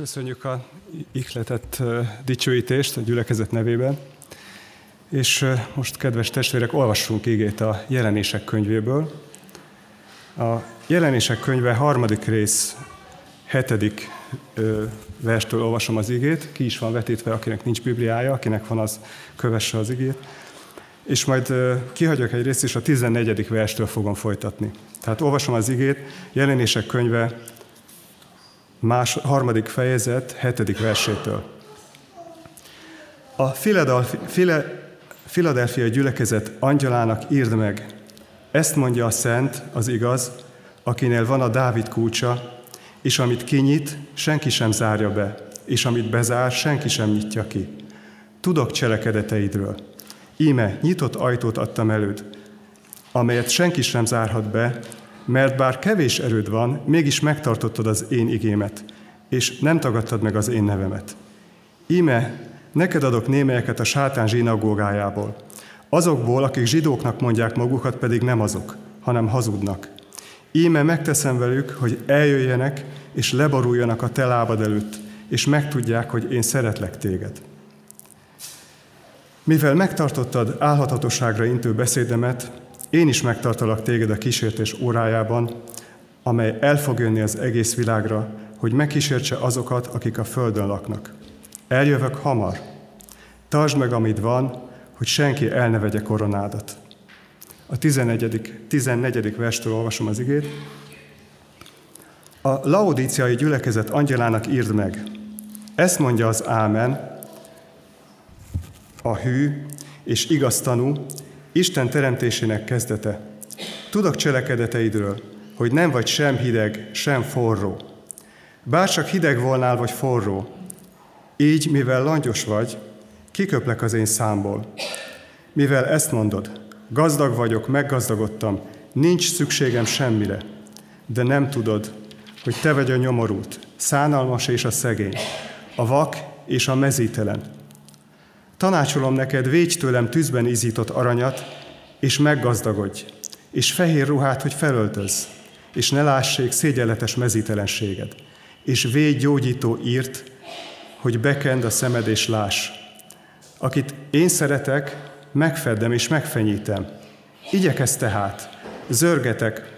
Köszönjük a ihletett dicsőítést a gyülekezet nevében. És most, kedves testvérek, olvassunk igét a jelenések könyvéből. A jelenések könyve harmadik rész, hetedik verstől olvasom az igét. Ki is van vetítve, akinek nincs bibliája, akinek van, az kövesse az igét. És majd kihagyok egy részt, és a 14. verstől fogom folytatni. Tehát olvasom az igét, jelenések könyve más, harmadik fejezet, hetedik versétől. A Filadelfia gyülekezet angyalának írd meg, ezt mondja a szent, az igaz, akinél van a Dávid kulcsa, és amit kinyit, senki sem zárja be, és amit bezár, senki sem nyitja ki. Tudok cselekedeteidről. Íme, nyitott ajtót adtam előd, amelyet senki sem zárhat be, mert bár kevés erőd van, mégis megtartottad az én igémet, és nem tagadtad meg az én nevemet. Íme, neked adok némelyeket a sátán zsinagógájából, azokból, akik zsidóknak mondják magukat, pedig nem azok, hanem hazudnak. Íme megteszem velük, hogy eljöjjenek és leboruljanak a te lábad előtt, és megtudják, hogy én szeretlek téged. Mivel megtartottad álhatatosságra intő beszédemet, én is megtartalak téged a kísértés órájában, amely el fog jönni az egész világra, hogy megkísértse azokat, akik a földön laknak. Eljövök hamar. Tartsd meg, amit van, hogy senki el ne vegye koronádat. A 11. 14. verstől olvasom az igét. A laodíciai gyülekezet angyalának írd meg. Ezt mondja az Ámen, a hű és igaz tanú, Isten teremtésének kezdete. Tudok cselekedeteidről, hogy nem vagy sem hideg, sem forró. Bárcsak hideg volnál, vagy forró, így, mivel langyos vagy, kiköplek az én számból. Mivel ezt mondod, gazdag vagyok, meggazdagodtam, nincs szükségem semmire, de nem tudod, hogy te vagy a nyomorult, szánalmas és a szegény, a vak és a mezítelen, Tanácsolom neked, védj tőlem tűzben izított aranyat, és meggazdagodj, és fehér ruhát, hogy felöltöz, és ne lássék szégyenletes mezítelenséged, és védj gyógyító írt, hogy bekend a szemed és láss. Akit én szeretek, megfeddem és megfenyítem. Igyekez tehát, zörgetek,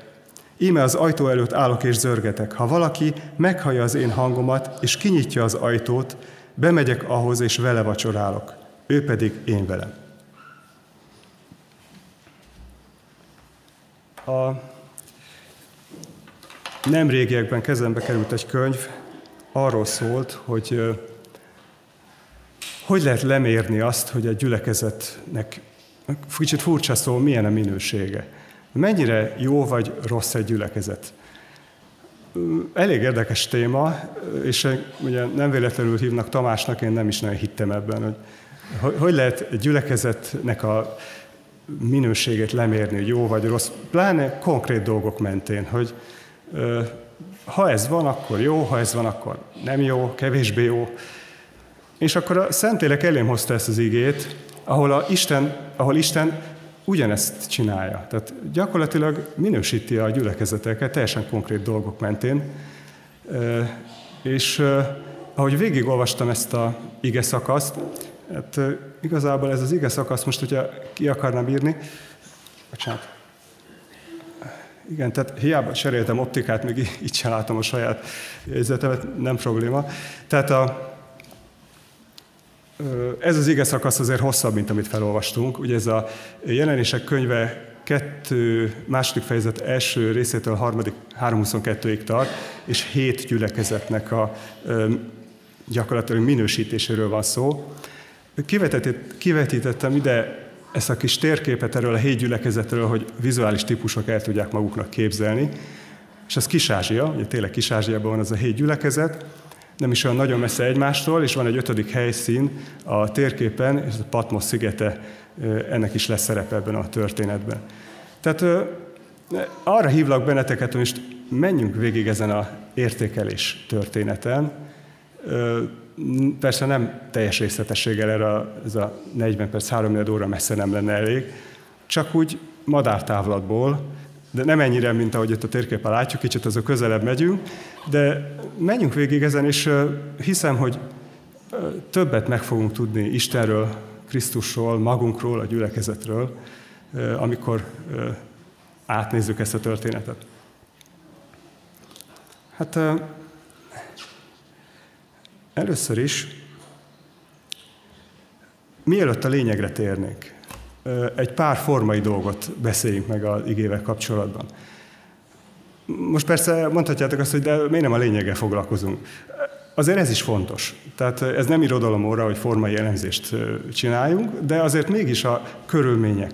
íme az ajtó előtt állok és zörgetek. Ha valaki meghallja az én hangomat, és kinyitja az ajtót, bemegyek ahhoz, és vele vacsorálok ő pedig én velem. A nem régiekben kezembe került egy könyv, arról szólt, hogy hogy lehet lemérni azt, hogy egy gyülekezetnek, kicsit furcsa szó, milyen a minősége. Mennyire jó vagy rossz egy gyülekezet. Elég érdekes téma, és ugye nem véletlenül hívnak Tamásnak, én nem is nagyon hittem ebben, hogy hogy lehet egy gyülekezetnek a minőségét lemérni, hogy jó vagy rossz, pláne konkrét dolgok mentén, hogy ha ez van, akkor jó, ha ez van, akkor nem jó, kevésbé jó. És akkor a Szentlélek elém hozta ezt az igét, ahol, a Isten, ahol Isten ugyanezt csinálja. Tehát gyakorlatilag minősíti a gyülekezeteket teljesen konkrét dolgok mentén. És ahogy végigolvastam ezt a ige szakaszt, Hát igazából ez az ige szakasz, most, hogyha ki akarnám írni, bocsánat, igen, tehát hiába cseréltem optikát, még így sem látom a saját jegyzetemet, nem probléma. Tehát a, ez az ige szakasz azért hosszabb, mint amit felolvastunk. Ugye ez a jelenések könyve kettő, második fejezet első részétől harmadik 3.22-ig tart, és hét gyülekezetnek a gyakorlatilag minősítéséről van szó kivetítettem ide ezt a kis térképet erről a hét hogy vizuális típusok el tudják maguknak képzelni. És ez Kis-Ázsia, ugye tényleg Kis-Ázsiában van ez a hét nem is olyan nagyon messze egymástól, és van egy ötödik helyszín a térképen, és a Patmos szigete, ennek is lesz szerepe ebben a történetben. Tehát arra hívlak benneteket, hogy most menjünk végig ezen a értékelés történeten, persze nem teljes részletességgel erre ez a 40 perc, 3 óra messze nem lenne elég, csak úgy madártávlatból de nem ennyire, mint ahogy itt a térképen látjuk, kicsit azok közelebb megyünk, de menjünk végig ezen, és hiszem, hogy többet meg fogunk tudni Istenről, Krisztusról, magunkról, a gyülekezetről, amikor átnézzük ezt a történetet. Hát először is, mielőtt a lényegre térnék, egy pár formai dolgot beszéljünk meg az igével kapcsolatban. Most persze mondhatjátok azt, hogy de miért nem a lényeggel foglalkozunk. Azért ez is fontos. Tehát ez nem irodalom óra, hogy formai elemzést csináljunk, de azért mégis a körülmények.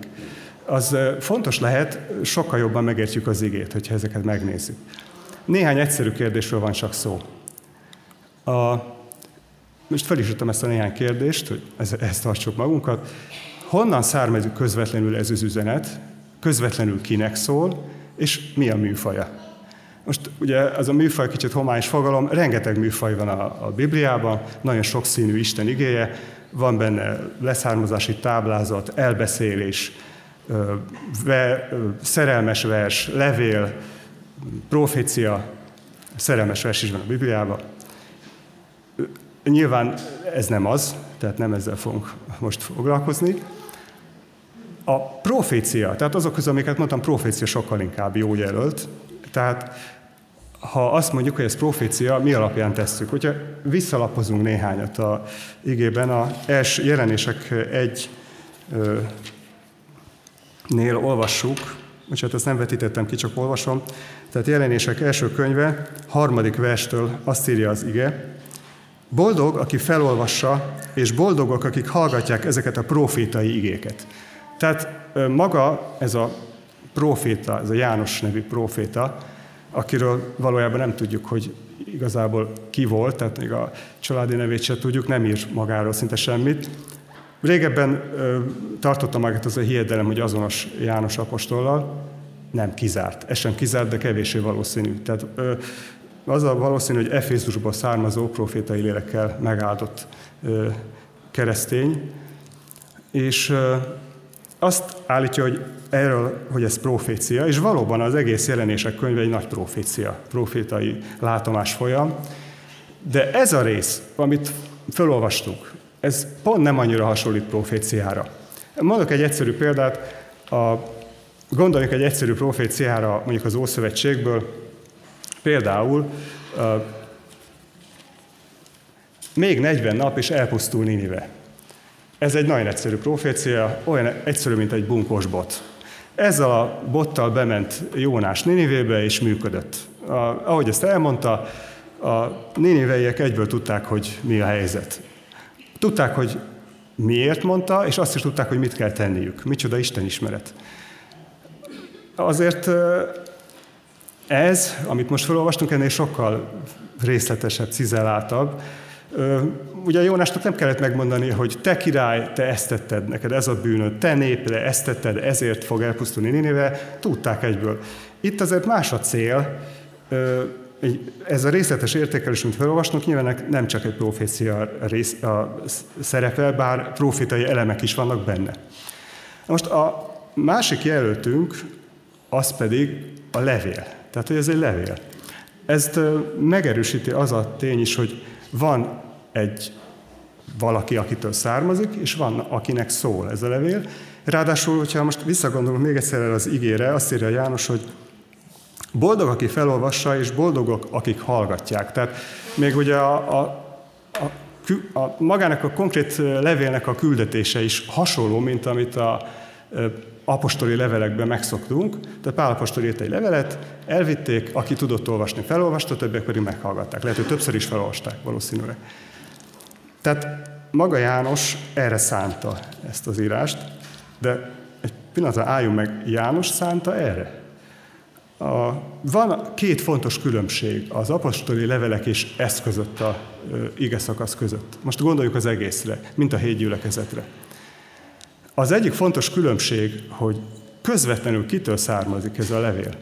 Az fontos lehet, sokkal jobban megértjük az igét, hogyha ezeket megnézzük. Néhány egyszerű kérdésről van csak szó. A, most fel is ezt a néhány kérdést, hogy ezt tartsuk magunkat. Honnan származik közvetlenül ez az üzenet, közvetlenül kinek szól, és mi a műfaja? Most ugye az a műfaj kicsit homályos fogalom, rengeteg műfaj van a, a Bibliában, nagyon sokszínű Isten igéje, van benne leszármazási táblázat, elbeszélés, ve, szerelmes vers, levél, profécia, szerelmes vers is van a Bibliában. Nyilván ez nem az, tehát nem ezzel fogunk most foglalkozni. A profécia, tehát azok közül, amiket mondtam, profécia sokkal inkább jó jelölt. Tehát ha azt mondjuk, hogy ez profécia, mi alapján tesszük? Hogyha visszalapozunk néhányat a igében, a els jelenések egy nél olvassuk, bocsánat, ezt nem vetítettem ki, csak olvasom. Tehát jelenések első könyve, harmadik verstől azt írja az ige, Boldog, aki felolvassa, és boldogok, akik hallgatják ezeket a profétai igéket. Tehát maga ez a proféta, ez a János nevű proféta, akiről valójában nem tudjuk, hogy igazából ki volt, tehát még a családi nevét sem tudjuk, nem ír magáról szinte semmit. Régebben tartotta magát az a hiedelem, hogy azonos János apostollal, nem kizárt. Ez sem kizárt, de kevésbé valószínű. Tehát ö, az a valószínű, hogy Efézusból származó profétai lélekkel megáldott keresztény, és azt állítja, hogy erről, hogy ez profécia, és valóban az egész jelenések könyve egy nagy profécia, profétai látomás folyam, de ez a rész, amit felolvastuk, ez pont nem annyira hasonlít proféciára. Mondok egy egyszerű példát, a, gondoljuk egy egyszerű proféciára mondjuk az Ószövetségből, például a, még 40 nap és elpusztul Ninive. Ez egy nagyon egyszerű profécia, olyan egyszerű, mint egy bunkos bot. Ezzel a bottal bement Jónás Ninivébe, és működött. A, ahogy ezt elmondta, a niniveiek egyből tudták, hogy mi a helyzet. Tudták, hogy miért mondta, és azt is tudták, hogy mit kell tenniük. Micsoda Isten ismeret. Azért ez, amit most felolvastunk, ennél sokkal részletesebb, cizeláltabb. Ugye Jónásnak nem kellett megmondani, hogy te király, te ezt tetted, neked ez a bűnöd, te népre ezt tetted, ezért fog elpusztulni Ninive, tudták egyből. Itt azért más a cél, ez a részletes értékelés, amit felolvasnunk, nyilván nem csak egy profécia rész, a szerepe, bár profétai elemek is vannak benne. Most a másik jelöltünk, az pedig a levél. Tehát, hogy ez egy levél. Ezt megerősíti az a tény is, hogy van egy valaki, akitől származik, és van, akinek szól ez a levél. Ráadásul, hogyha most visszagondolunk még egyszer az igére, azt írja János, hogy boldog, aki felolvassa, és boldogok, akik hallgatják. Tehát még ugye a, a, a, a magának a konkrét levélnek a küldetése is hasonló, mint amit a apostoli levelekben megszoktunk. Tehát Pál apostol írt egy levelet, elvitték, aki tudott olvasni, felolvasta, többiek pedig meghallgatták. Lehet, hogy többször is felolvasták valószínűleg. Tehát maga János erre szánta ezt az írást, de egy pillanatra álljunk meg, János szánta erre? A, van két fontos különbség az apostoli levelek és ez között a ige szakasz között. Most gondoljuk az egészre, mint a hét gyülekezetre. Az egyik fontos különbség, hogy közvetlenül kitől származik ez a levél.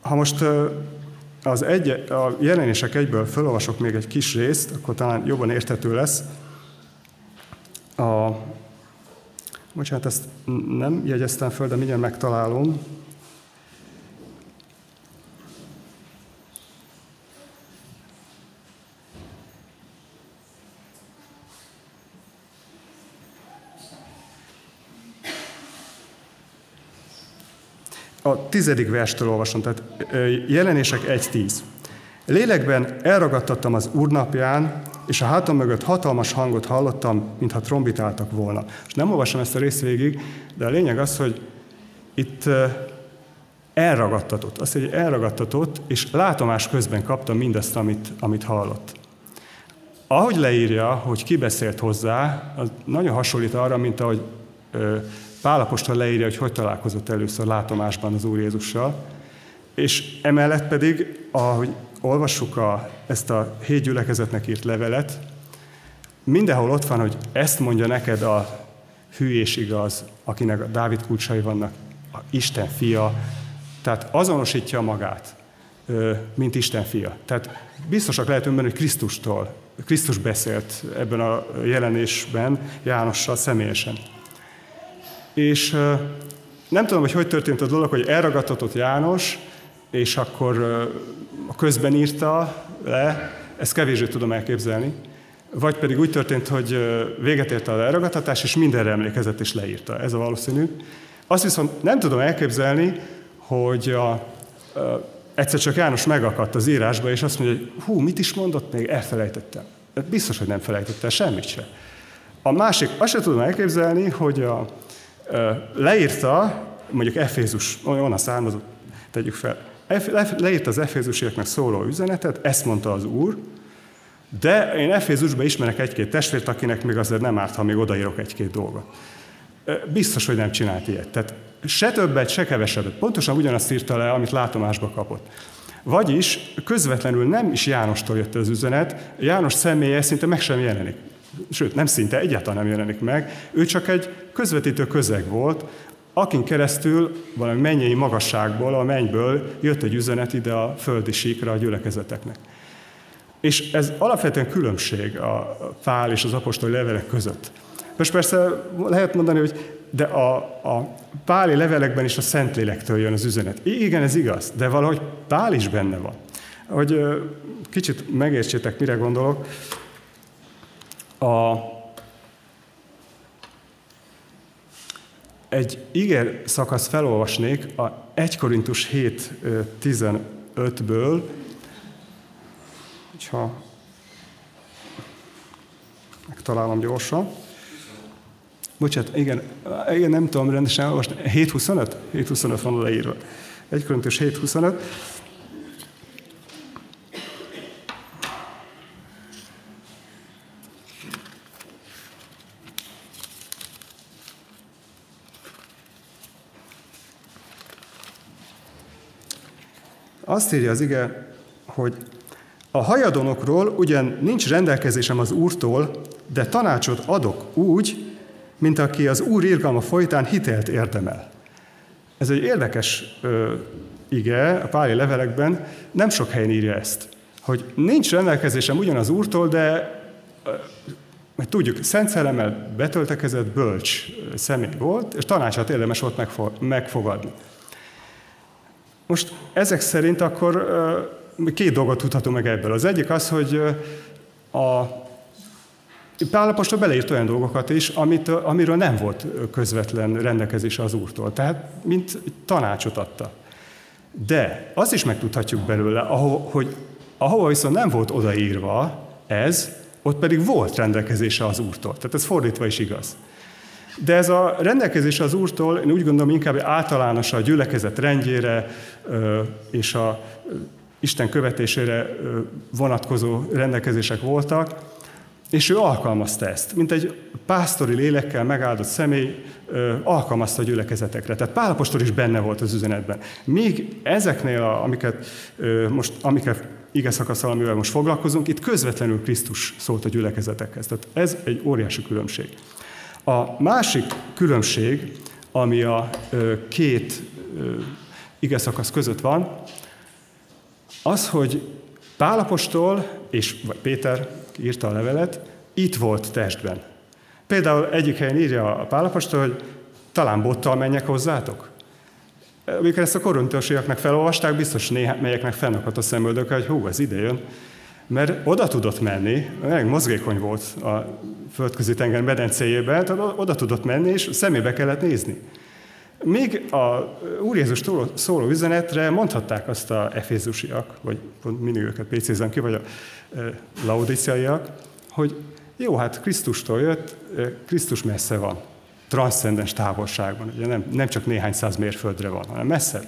Ha most az egy, a jelenések egyből felolvasok még egy kis részt, akkor talán jobban érthető lesz. A, bocsánat, ezt nem jegyeztem föl, de mindjárt megtalálom. A tizedik verstől olvasom, tehát jelenések 1.10. Lélekben elragadtattam az úrnapján, és a hátam mögött hatalmas hangot hallottam, mintha trombitáltak volna. És nem olvasom ezt a részt végig, de a lényeg az, hogy itt elragadtatott. Azt, hogy elragadtatott, és látomás közben kapta mindezt, amit, amit hallott. Ahogy leírja, hogy ki beszélt hozzá, az nagyon hasonlít arra, mint ahogy Pálapostól leírja, hogy hogy találkozott először látomásban az Úr Jézussal, és emellett pedig, ahogy olvassuk a, ezt a hét gyülekezetnek írt levelet, mindenhol ott van, hogy ezt mondja neked a hű és igaz, akinek a Dávid kulcsai vannak, a Isten fia, tehát azonosítja magát, mint Isten fia. Tehát biztosak lehetünk benne, hogy Krisztustól, Krisztus beszélt ebben a jelenésben Jánossal személyesen. És nem tudom, hogy hogy történt a dolog, hogy elragadtatott János, és akkor a közben írta le, ezt kevésbé tudom elképzelni, vagy pedig úgy történt, hogy véget ért a elragadtatás, és mindenre emlékezett és leírta. Ez a valószínű. Azt viszont nem tudom elképzelni, hogy a, a, egyszer csak János megakadt az írásba, és azt mondja, hogy hú, mit is mondott még? Elfelejtettem. Biztos, hogy nem felejtette semmit se. A másik, azt sem tudom elképzelni, hogy a, leírta, mondjuk Efézus, onnan származott, tegyük fel, leírta az Efézusiaknak szóló üzenetet, ezt mondta az Úr, de én Efézusban ismerek egy-két testvért, akinek még azért nem árt, ha még odaírok egy-két dolgot. Biztos, hogy nem csinált ilyet. Tehát se többet, se kevesebbet. Pontosan ugyanazt írta le, amit látomásba kapott. Vagyis közvetlenül nem is Jánostól jött az üzenet, János személye szinte meg sem jelenik. Sőt, nem szinte, egyáltalán nem jelenik meg. Ő csak egy közvetítő közeg volt, akin keresztül valami mennyei magasságból, a mennyből jött egy üzenet ide a földi síkra a gyülekezeteknek. És ez alapvetően különbség a Pál és az apostoli levelek között. Most persze lehet mondani, hogy de a, a páli levelekben is a Szentlélektől jön az üzenet. Igen, ez igaz, de valahogy Pál is benne van. Hogy kicsit megértsétek, mire gondolok, a, egy iger szakasz felolvasnék a 1 Korintus 7 15-ből, hogyha megtalálom gyorsan. Bocsát, igen, igen, nem tudom rendesen elolvasni. 7.25? 7.25 van leírva. 1 Korintus 7.25. Azt írja az ige, hogy a hajadonokról ugyan nincs rendelkezésem az Úrtól, de tanácsot adok úgy, mint aki az Úr irgalma folytán hitelt érdemel. Ez egy érdekes ö, ige a páli levelekben, nem sok helyen írja ezt, hogy nincs rendelkezésem ugyan az Úrtól, de mert tudjuk, Szent Szellemmel betöltekezett bölcs személy volt, és tanácsát érdemes volt megfogadni. Most ezek szerint akkor két dolgot tudhatunk meg ebből. Az egyik az, hogy a Pálapostól beleírt olyan dolgokat is, amit, amiről nem volt közvetlen rendelkezése az Úrtól. Tehát, mint tanácsot adta. De azt is megtudhatjuk belőle, hogy ahova viszont nem volt odaírva ez, ott pedig volt rendelkezése az Úrtól. Tehát ez fordítva is igaz. De ez a rendelkezés az Úrtól, én úgy gondolom, inkább általános a gyülekezet rendjére és a Isten követésére vonatkozó rendelkezések voltak, és ő alkalmazta ezt, mint egy pásztori lélekkel megáldott személy alkalmazta a gyülekezetekre. Tehát Pálapostól is benne volt az üzenetben. Még ezeknél, a, amiket most, amiket ige szakaszal, amivel most foglalkozunk, itt közvetlenül Krisztus szólt a gyülekezetekhez. Tehát ez egy óriási különbség. A másik különbség, ami a két ige szakasz között van, az, hogy Pálapostól és vagy Péter írta a levelet, itt volt testben. Például egyik helyen írja a Pálapostól, hogy talán bottal menjek hozzátok. Amikor ezt a korintósiaknak felolvasták, biztos néhányeknek fennakadt a szemöldöke, hogy hú, ez ide jön. Mert oda tudott menni, meg mozgékony volt a földközi tenger medencéjében, tehát oda tudott menni, és szemébe kellett nézni. Még a Úr Jézus szóló üzenetre mondhatták azt a efézusiak, vagy mindig őket pécézem ki, vagy a laudiciaiak, hogy jó, hát Krisztustól jött, Krisztus messze van, transzcendens távolságban, ugye nem, nem csak néhány száz mérföldre van, hanem messze.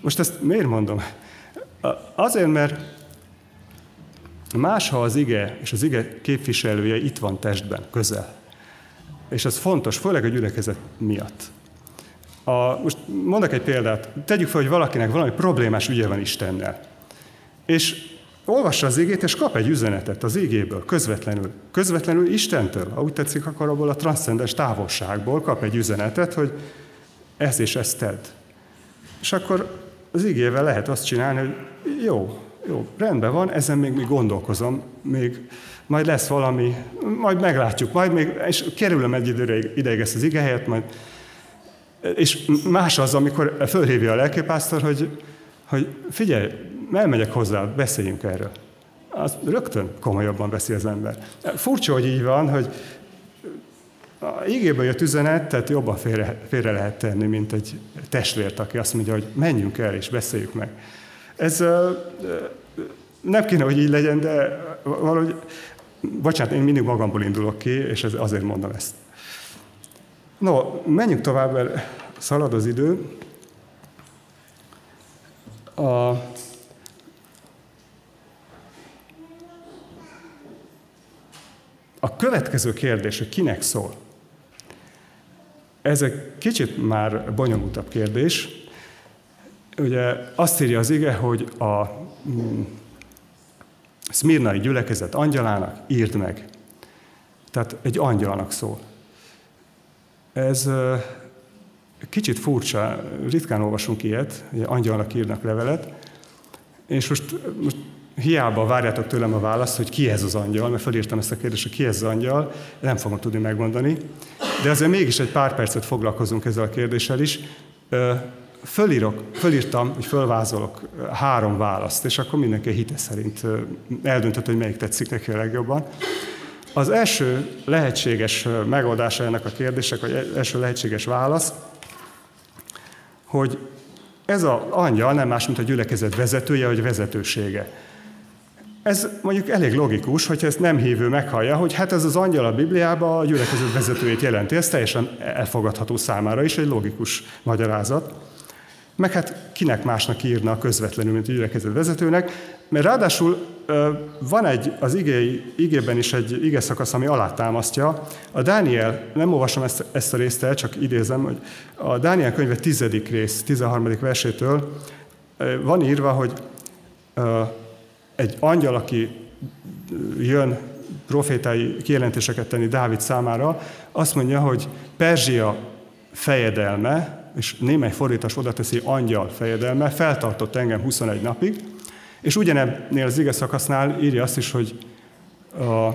Most ezt miért mondom? Azért, mert más, ha az ige és az ige képviselője itt van testben, közel. És ez fontos, főleg a gyülekezet miatt. A, most mondok egy példát. Tegyük fel, hogy valakinek valami problémás ügye van Istennel. És olvassa az égét, és kap egy üzenetet az égéből, közvetlenül. Közvetlenül Istentől, ha úgy tetszik, akkor abból a transzcendens távolságból kap egy üzenetet, hogy ez és ezt tedd. És akkor az igével lehet azt csinálni, hogy jó, jó, rendben van, ezen még mi gondolkozom, még majd lesz valami, majd meglátjuk, majd még, és kerülöm egy időre ideig ezt az igehelyet, majd és más az, amikor fölhívja a lelképásztor, hogy, hogy figyelj, elmegyek hozzá, beszéljünk erről. Az rögtön komolyabban beszél az ember. Furcsa, hogy így van, hogy a ígéből jött üzenet, tehát jobban félre, félre lehet tenni, mint egy testvért, aki azt mondja, hogy menjünk el és beszéljük meg. Ez nem kéne, hogy így legyen, de valahogy, bocsánat, én mindig magamból indulok ki, és azért mondom ezt. No, menjünk tovább, mert szalad az idő. A, a következő kérdés, hogy kinek szól. Ez egy kicsit már bonyolultabb kérdés. Ugye azt írja az ige, hogy a mm, Szmirnai gyülekezet angyalának írd meg. Tehát egy angyalnak szól. Ez kicsit furcsa, ritkán olvasunk ilyet, hogy angyalnak írnak levelet, és most, most hiába várjátok tőlem a választ, hogy ki ez az angyal, mert felírtam ezt a kérdést, hogy ki ez az angyal, nem fogom tudni megmondani, de azért mégis egy pár percet foglalkozunk ezzel a kérdéssel is. Fölírok, fölírtam, hogy fölvázolok három választ, és akkor mindenki hite szerint eldöntött, hogy melyik tetszik neki a legjobban. Az első lehetséges megoldása ennek a kérdések, vagy első lehetséges válasz, hogy ez az angyal nem más, mint a gyülekezet vezetője, vagy vezetősége. Ez mondjuk elég logikus, hogyha ezt nem hívő meghallja, hogy hát ez az angyal a Bibliában a gyülekezet vezetőjét jelenti. Ez teljesen elfogadható számára is, egy logikus magyarázat. Meg hát kinek másnak írna közvetlenül, mint a gyülekezet vezetőnek, mert ráadásul van egy, az igéi, igében is egy ige szakasz, ami alátámasztja. A Dániel, nem olvasom ezt, ezt a részt el, csak idézem, hogy a Dániel könyve tizedik rész, 13. versétől van írva, hogy egy angyal, aki jön profétai kijelentéseket tenni Dávid számára, azt mondja, hogy Perzsia fejedelme, és némely fordítás oda teszi angyal fejedelme, feltartott engem 21 napig, és ugyanebnél az ige szakasznál írja azt is, hogy a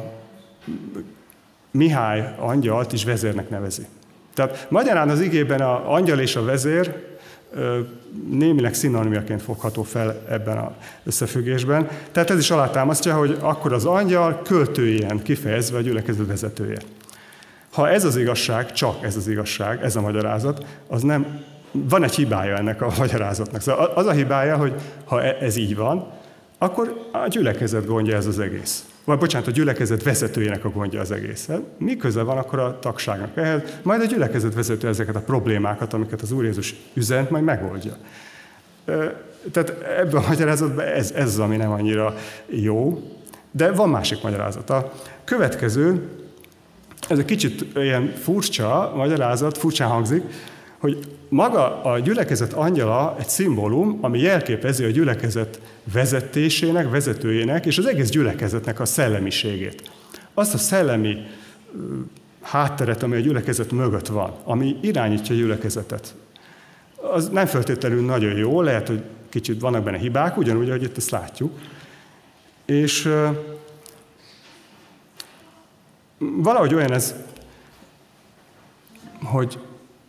Mihály angyalt is vezérnek nevezi. Tehát magyarán az igében a angyal és a vezér némileg szinonimiaként fogható fel ebben az összefüggésben. Tehát ez is alátámasztja, hogy akkor az angyal költőjén kifejezve a gyülekezet vezetője. Ha ez az igazság, csak ez az igazság, ez a magyarázat, az nem, van egy hibája ennek a magyarázatnak. Szóval az a hibája, hogy ha e- ez így van, akkor a gyülekezet gondja ez az egész. Vagy bocsánat, a gyülekezet vezetőjének a gondja az egész. Hát mi köze van akkor a tagságnak ehhez? Majd a gyülekezet vezető ezeket a problémákat, amiket az Úr Jézus üzent, majd megoldja. Tehát ebben a magyarázatban ez, ez az, ami nem annyira jó, de van másik magyarázat. A következő, ez egy kicsit ilyen furcsa magyarázat, furcsán hangzik, hogy maga a gyülekezet angyala egy szimbólum, ami jelképezi a gyülekezet vezetésének, vezetőjének és az egész gyülekezetnek a szellemiségét. Azt a szellemi hátteret, ami a gyülekezet mögött van, ami irányítja a gyülekezetet. Az nem feltétlenül nagyon jó, lehet, hogy kicsit vannak benne hibák, ugyanúgy, ahogy itt ezt látjuk. És valahogy olyan ez, hogy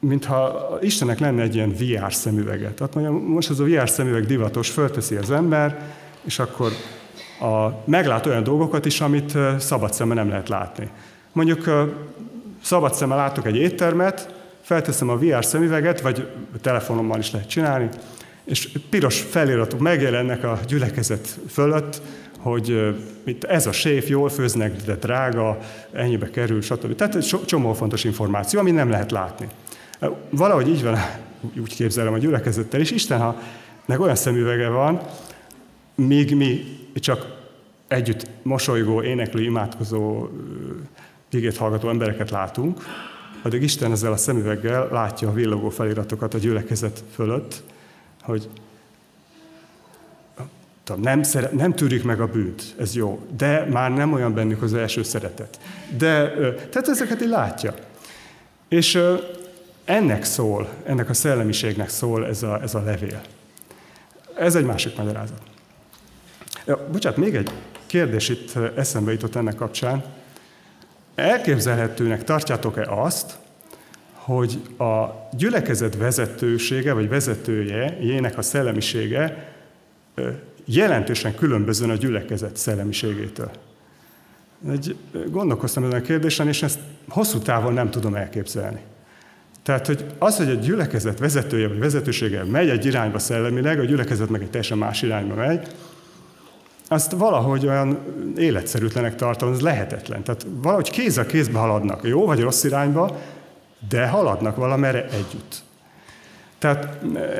mintha Istennek lenne egy ilyen VR szemüveget. Tehát mondjam, most ez a VR szemüveg divatos, fölteszi az ember, és akkor a, meglát olyan dolgokat is, amit szabad szemmel nem lehet látni. Mondjuk szabad szemmel látok egy éttermet, felteszem a VR szemüveget, vagy telefonommal is lehet csinálni, és piros feliratok megjelennek a gyülekezet fölött, hogy itt ez a séf, jól főznek, de drága, ennyibe kerül, stb. Tehát egy csomó fontos információ, ami nem lehet látni. Valahogy így van, úgy képzelem a gyülekezettel, és Isten, ha nek olyan szemüvege van, míg mi csak együtt mosolygó, éneklő, imádkozó, igét hallgató embereket látunk, addig Isten ezzel a szemüveggel látja a villogó feliratokat a gyülekezet fölött, hogy nem, szeret, nem tűrik meg a bűnt, ez jó, de már nem olyan bennük az első szeretet. De, tehát ezeket így látja. És ennek szól, ennek a szellemiségnek szól ez a, ez a levél. Ez egy másik magyarázat. Ja, bocsánat, még egy kérdés itt eszembe jutott ennek kapcsán. Elképzelhetőnek tartjátok-e azt, hogy a gyülekezet vezetősége, vagy vezetője, jének a szellemisége jelentősen különbözően a gyülekezet szellemiségétől? Egy, gondolkoztam ezen a kérdésen, és ezt hosszú távon nem tudom elképzelni. Tehát, hogy az, hogy egy gyülekezet vezetője vagy vezetősége megy egy irányba szellemileg, a gyülekezet meg egy teljesen más irányba megy, azt valahogy olyan életszerűtlenek tartom, az lehetetlen. Tehát valahogy kéz a kézbe haladnak, jó vagy rossz irányba, de haladnak valamerre együtt. Tehát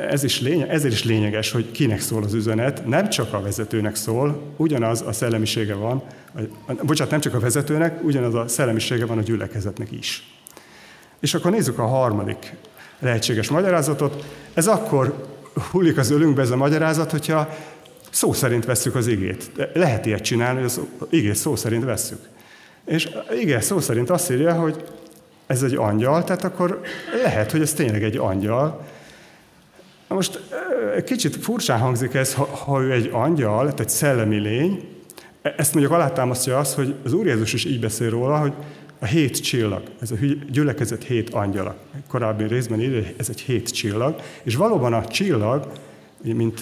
ez is lényeg, ezért is lényeges, hogy kinek szól az üzenet, nem csak a vezetőnek szól, ugyanaz a szellemisége van, a, bocsánat, nem csak a vezetőnek, ugyanaz a szellemisége van a gyülekezetnek is. És akkor nézzük a harmadik lehetséges magyarázatot. Ez akkor hullik az ölünkbe ez a magyarázat, hogyha szó szerint vesszük az igét. Lehet ilyet csinálni, hogy az igét szó szerint vesszük. És igen, szó szerint azt írja, hogy ez egy angyal, tehát akkor lehet, hogy ez tényleg egy angyal. Most kicsit furcsán hangzik ez, ha, ha ő egy angyal, tehát egy szellemi lény, e, ezt mondjuk alátámasztja az, hogy az Úr Jézus is így beszél róla, hogy a hét csillag, ez a gyülekezet hét angyala. Korábbi részben írja, ez egy hét csillag, és valóban a csillag, mint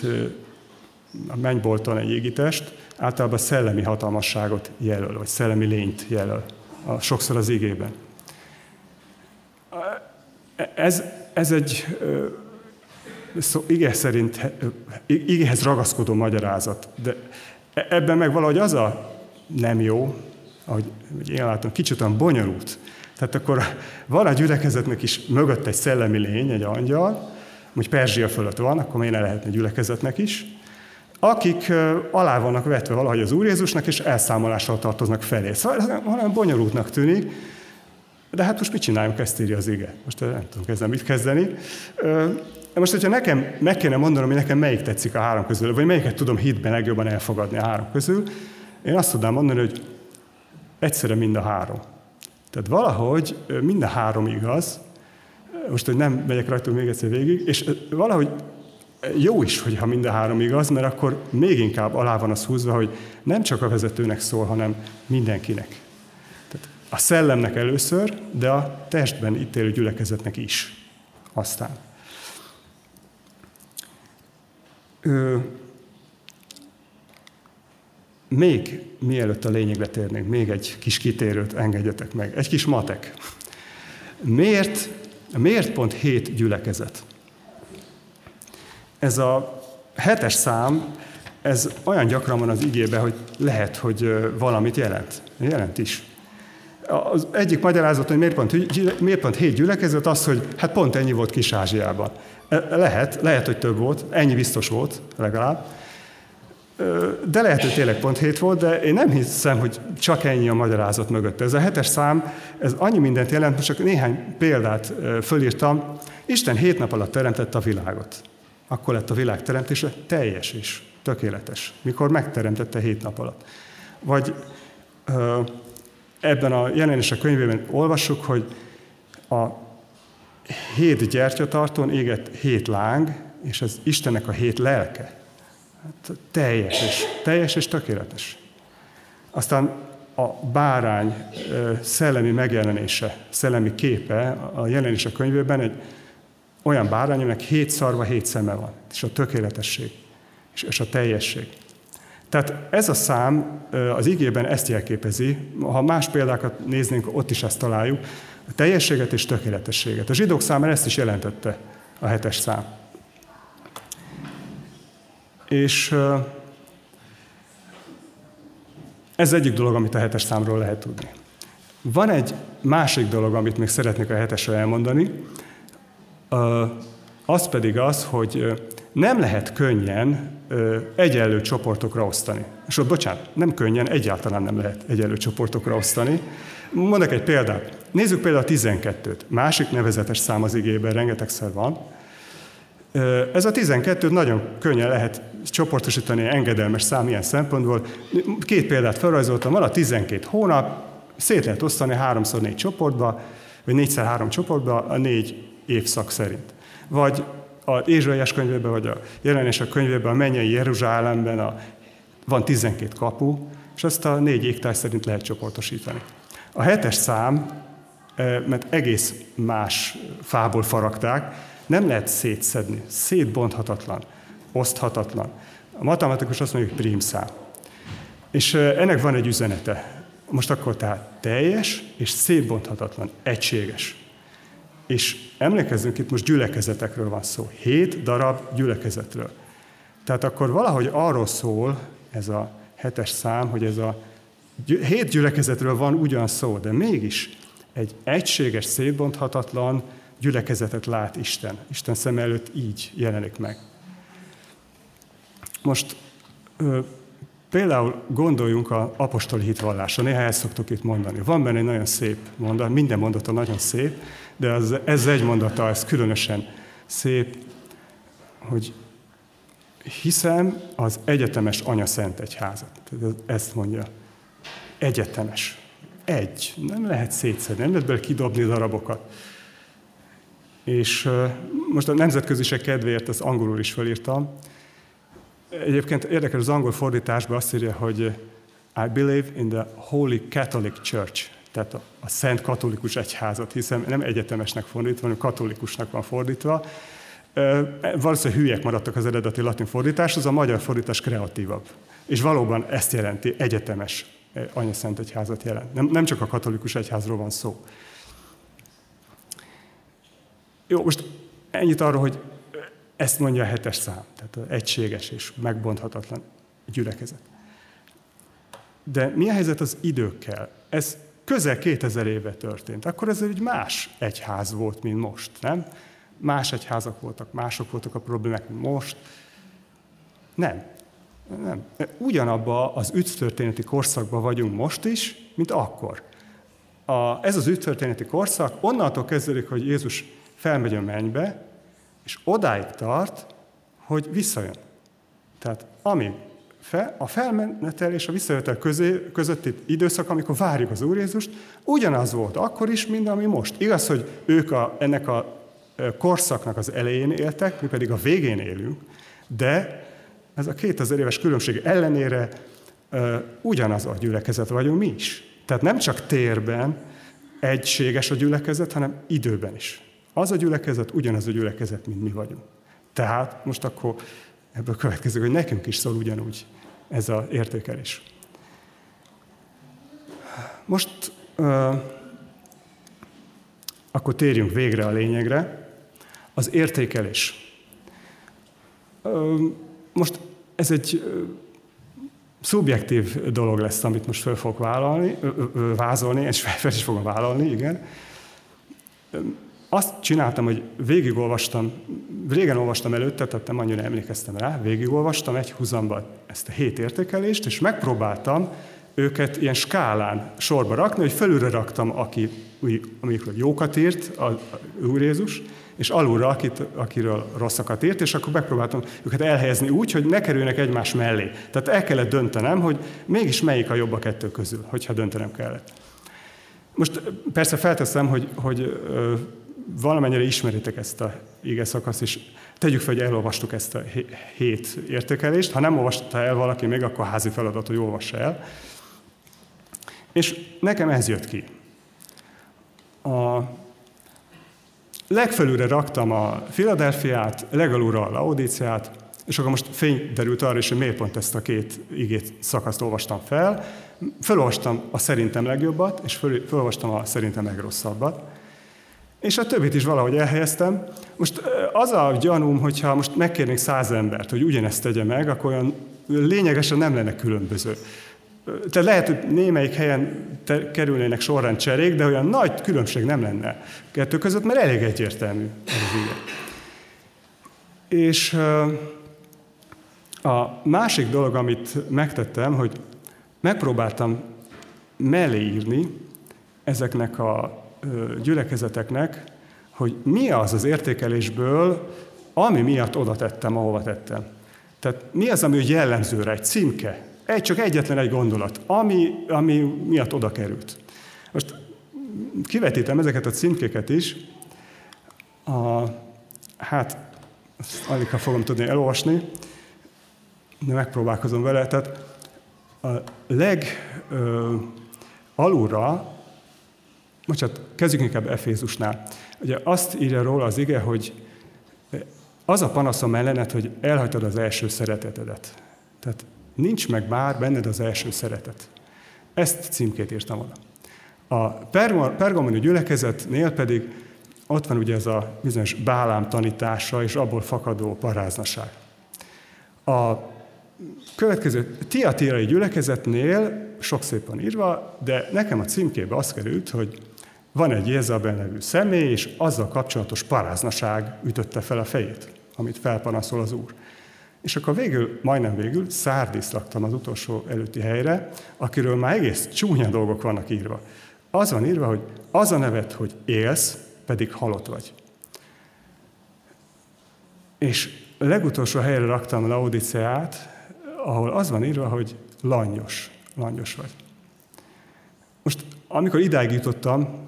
a mennybolton egy égitest, általában szellemi hatalmasságot jelöl, vagy szellemi lényt jelöl, a, sokszor az igében. Ez, ez egy szó, ige szerint, igéhez ragaszkodó magyarázat, de e, ebben meg valahogy az a nem jó, ahogy én látom, kicsit olyan bonyolult. Tehát akkor van a gyülekezetnek is mögött egy szellemi lény, egy angyal, hogy Perzsia fölött van, akkor miért ne lehetne gyülekezetnek is, akik alá vannak vetve valahogy az Úr Jézusnak, és elszámolással tartoznak felé. Szóval ez valami bonyolultnak tűnik, de hát most mit csináljunk, ezt írja az ige. Most nem tudom ezzel mit kezdeni. De most, hogyha nekem meg kéne mondanom, hogy nekem melyik tetszik a három közül, vagy melyiket tudom hitben legjobban elfogadni a három közül, én azt tudnám mondani, hogy egyszerre mind a három. Tehát valahogy mind a három igaz, most, hogy nem megyek rajta még egyszer végig, és valahogy jó is, hogyha mind a három igaz, mert akkor még inkább alá van az húzva, hogy nem csak a vezetőnek szól, hanem mindenkinek. Tehát a szellemnek először, de a testben itt élő gyülekezetnek is. Aztán. Ö, még mielőtt a lényegre térnénk, még egy kis kitérőt engedjetek meg. Egy kis matek. Miért, miért pont hét gyülekezet? Ez a hetes szám, ez olyan gyakran van az igében, hogy lehet, hogy valamit jelent. Jelent is. Az egyik magyarázat, hogy miért pont, miért pont hét gyülekezet, az, hogy hát pont ennyi volt Kis-Ázsiában. E, lehet, lehet, hogy több volt, ennyi biztos volt legalább. De lehet, hogy tényleg pont hét volt, de én nem hiszem, hogy csak ennyi a magyarázat mögött. Ez a hetes szám, ez annyi mindent jelent, most csak néhány példát fölírtam. Isten hét nap alatt teremtette a világot. Akkor lett a világ teremtése teljes és tökéletes, mikor megteremtette hét nap alatt. Vagy ebben a jelenések könyvében olvassuk, hogy a hét gyertyatartón égett hét láng, és ez Istennek a hét lelke. Hát teljes és, teljes és tökéletes. Aztán a bárány szellemi megjelenése, szellemi képe a jelenések könyvében egy olyan bárány, aminek hét szarva, hét szeme van, és a tökéletesség, és a teljesség. Tehát ez a szám az igében ezt jelképezi, ha más példákat néznénk, ott is ezt találjuk. A teljességet és tökéletességet. A zsidók számára ezt is jelentette a hetes szám. És ez egyik dolog, amit a hetes számról lehet tudni. Van egy másik dolog, amit még szeretnék a hetesre elmondani, az pedig az, hogy nem lehet könnyen egyenlő csoportokra osztani. És ott, bocsánat, nem könnyen, egyáltalán nem lehet egyenlő csoportokra osztani. Mondok egy példát. Nézzük például a 12-t. Másik nevezetes szám az igében, rengetegszer van. Ez a 12 nagyon könnyen lehet csoportosítani engedelmes szám ilyen szempontból. Két példát felrajzoltam, van a 12 hónap, szét lehet osztani 3x4 csoportba, vagy 4x3 csoportba a négy évszak szerint. Vagy a Ézsaiás könyvében, vagy a jelenések könyvében, a mennyei Jeruzsálemben a, van 12 kapu, és ezt a négy égtáj szerint lehet csoportosítani. A hetes szám, mert egész más fából faragták, nem lehet szétszedni, szétbonthatatlan, oszthatatlan. A matematikus azt mondja, hogy prímszám. És ennek van egy üzenete. Most akkor tehát teljes és szétbonthatatlan, egységes. És emlékezzünk, itt most gyülekezetekről van szó. Hét darab gyülekezetről. Tehát akkor valahogy arról szól ez a hetes szám, hogy ez a hét gyülekezetről van ugyan szó, de mégis egy egységes, szétbonthatatlan gyülekezetet lát Isten. Isten szem előtt így jelenik meg. Most például gondoljunk a apostoli hitvallásra, néha ezt szoktuk itt mondani. Van benne egy nagyon szép mondat, minden mondata nagyon szép, de az, ez egy mondata, ez különösen szép, hogy hiszem az egyetemes Anya Szent Egyházat. Ezt mondja. Egyetemes. Egy. Nem lehet szétszedni, nem lehet bele kidobni darabokat. És most a nemzetköziség kedvéért ezt angolul is felírtam. Egyébként érdekes, az angol fordításban azt írja, hogy I believe in the Holy Catholic Church tehát a, a Szent Katolikus Egyházat, hiszen nem egyetemesnek fordítva, hanem katolikusnak van fordítva. Valószínűleg hülyek maradtak az eredeti latin fordítás, az a magyar fordítás kreatívabb. És valóban ezt jelenti, egyetemes Anya Szent Egyházat jelent. Nem, nem csak a katolikus egyházról van szó. Jó, most ennyit arról, hogy ezt mondja a hetes szám, tehát egységes és megbonthatatlan gyülekezet. De mi a helyzet az időkkel? Ez közel 2000 éve történt. Akkor ez egy más egyház volt, mint most, nem? Más egyházak voltak, mások voltak a problémák, mint most. Nem. Nem. Ugyanabba az ügytörténeti korszakban vagyunk most is, mint akkor. A, ez az ügytörténeti korszak onnantól kezdődik, hogy Jézus felmegy a mennybe, és odáig tart, hogy visszajön. Tehát amíg fel, a felmenetel és a visszajövetel közé, közötti időszak, amikor várjuk az Úr Jézust, ugyanaz volt akkor is, mint ami most. Igaz, hogy ők a, ennek a korszaknak az elején éltek, mi pedig a végén élünk, de ez a 2000 éves különbség ellenére uh, ugyanaz a gyülekezet vagyunk mi is. Tehát nem csak térben egységes a gyülekezet, hanem időben is. Az a gyülekezet ugyanaz a gyülekezet, mint mi vagyunk. Tehát most akkor ebből következik, hogy nekünk is szól ugyanúgy ez az értékelés. Most uh, akkor térjünk végre a lényegre. Az értékelés. Most ez egy szubjektív dolog lesz, amit most fel fogok vállalni, vázolni, és fel is fogom vállalni, igen azt csináltam, hogy végigolvastam, régen olvastam előtte, tehát nem annyira emlékeztem rá, végigolvastam egy húzamban ezt a hét értékelést, és megpróbáltam őket ilyen skálán sorba rakni, hogy felülre raktam, aki, amikről jókat írt, a, Úr Jézus, és alulra, akit, akiről rosszakat írt, és akkor megpróbáltam őket elhelyezni úgy, hogy ne kerüljenek egymás mellé. Tehát el kellett döntenem, hogy mégis melyik a jobb a kettő közül, hogyha döntenem kellett. Most persze felteszem, hogy, hogy valamennyire ismeritek ezt a ige szakaszt, és tegyük fel, hogy elolvastuk ezt a hét értékelést. Ha nem olvasta el valaki még, akkor házi feladat, hogy olvassa el. És nekem ez jött ki. A legfelülre raktam a Filadelfiát, legalulra a Laodíciát, és akkor most fény derült arra is, hogy miért pont ezt a két igét szakaszt olvastam fel. Felolvastam a szerintem legjobbat, és felolvastam a szerintem legrosszabbat. És a többit is valahogy elhelyeztem. Most az a gyanúm, hogyha most megkérnék száz embert, hogy ugyanezt tegye meg, akkor olyan lényegesen nem lenne különböző. Tehát lehet, hogy némelyik helyen kerülnének sorrend cserék, de olyan nagy különbség nem lenne kettő között, mert elég egyértelmű az És a másik dolog, amit megtettem, hogy megpróbáltam mellé ezeknek a gyülekezeteknek, hogy mi az az értékelésből, ami miatt oda tettem, ahova tettem. Tehát mi az, ami jellemző rá, egy címke, egy, csak egyetlen egy gondolat, ami, ami miatt oda került. Most kivetítem ezeket a címkéket is. A, hát, alig ha fogom tudni elolvasni, de megpróbálkozom vele. Tehát a leg ö, alulra, bocsánat, kezdjük inkább Efézusnál. Ugye azt írja róla az ige, hogy az a panaszom ellenet, hogy elhagytad az első szeretetedet. Tehát nincs meg már benned az első szeretet. Ezt címkét írtam oda. A pergamoni gyülekezetnél pedig ott van ugye ez a bizonyos bálám tanítása és abból fakadó paráznaság. A következő tiatírai gyülekezetnél sok szép van írva, de nekem a címkébe az került, hogy van egy Jézabel nevű személy, és azzal kapcsolatos paráznaság ütötte fel a fejét, amit felpanaszol az Úr. És akkor végül, majdnem végül, Szárdiszt raktam az utolsó előtti helyre, akiről már egész csúnya dolgok vannak írva. Az van írva, hogy az a nevet, hogy élsz, pedig halott vagy. És legutolsó helyre raktam Laodiceát, ahol az van írva, hogy langyos, langyos vagy. Most, amikor idáig jutottam,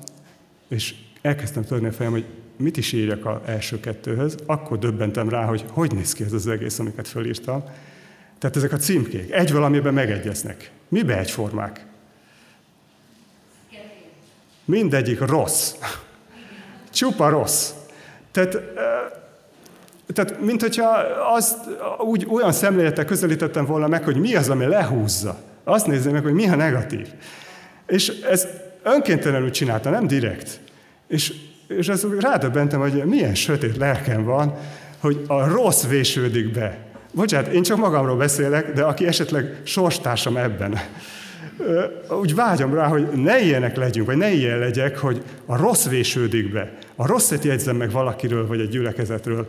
és elkezdtem törni a fejem, hogy mit is írjak az első kettőhöz, akkor döbbentem rá, hogy hogy néz ki ez az egész, amiket fölírtam. Tehát ezek a címkék egy valamiben megegyeznek. Mibe egyformák? Mindegyik rossz. Csupa rossz. Tehát, tehát mint hogyha azt úgy, olyan szemlélettel közelítettem volna meg, hogy mi az, ami lehúzza. Azt nézzem meg, hogy mi a negatív. És ez önkéntelenül csinálta, nem direkt. És és ez rádöbbentem, hogy milyen sötét lelkem van, hogy a rossz vésődik be. Bocsánat, én csak magamról beszélek, de aki esetleg sorstársam ebben, úgy vágyom rá, hogy ne ilyenek legyünk, vagy ne ilyen legyek, hogy a rossz vésődik be. A rosszat jegyzem meg valakiről, vagy egy gyülekezetről.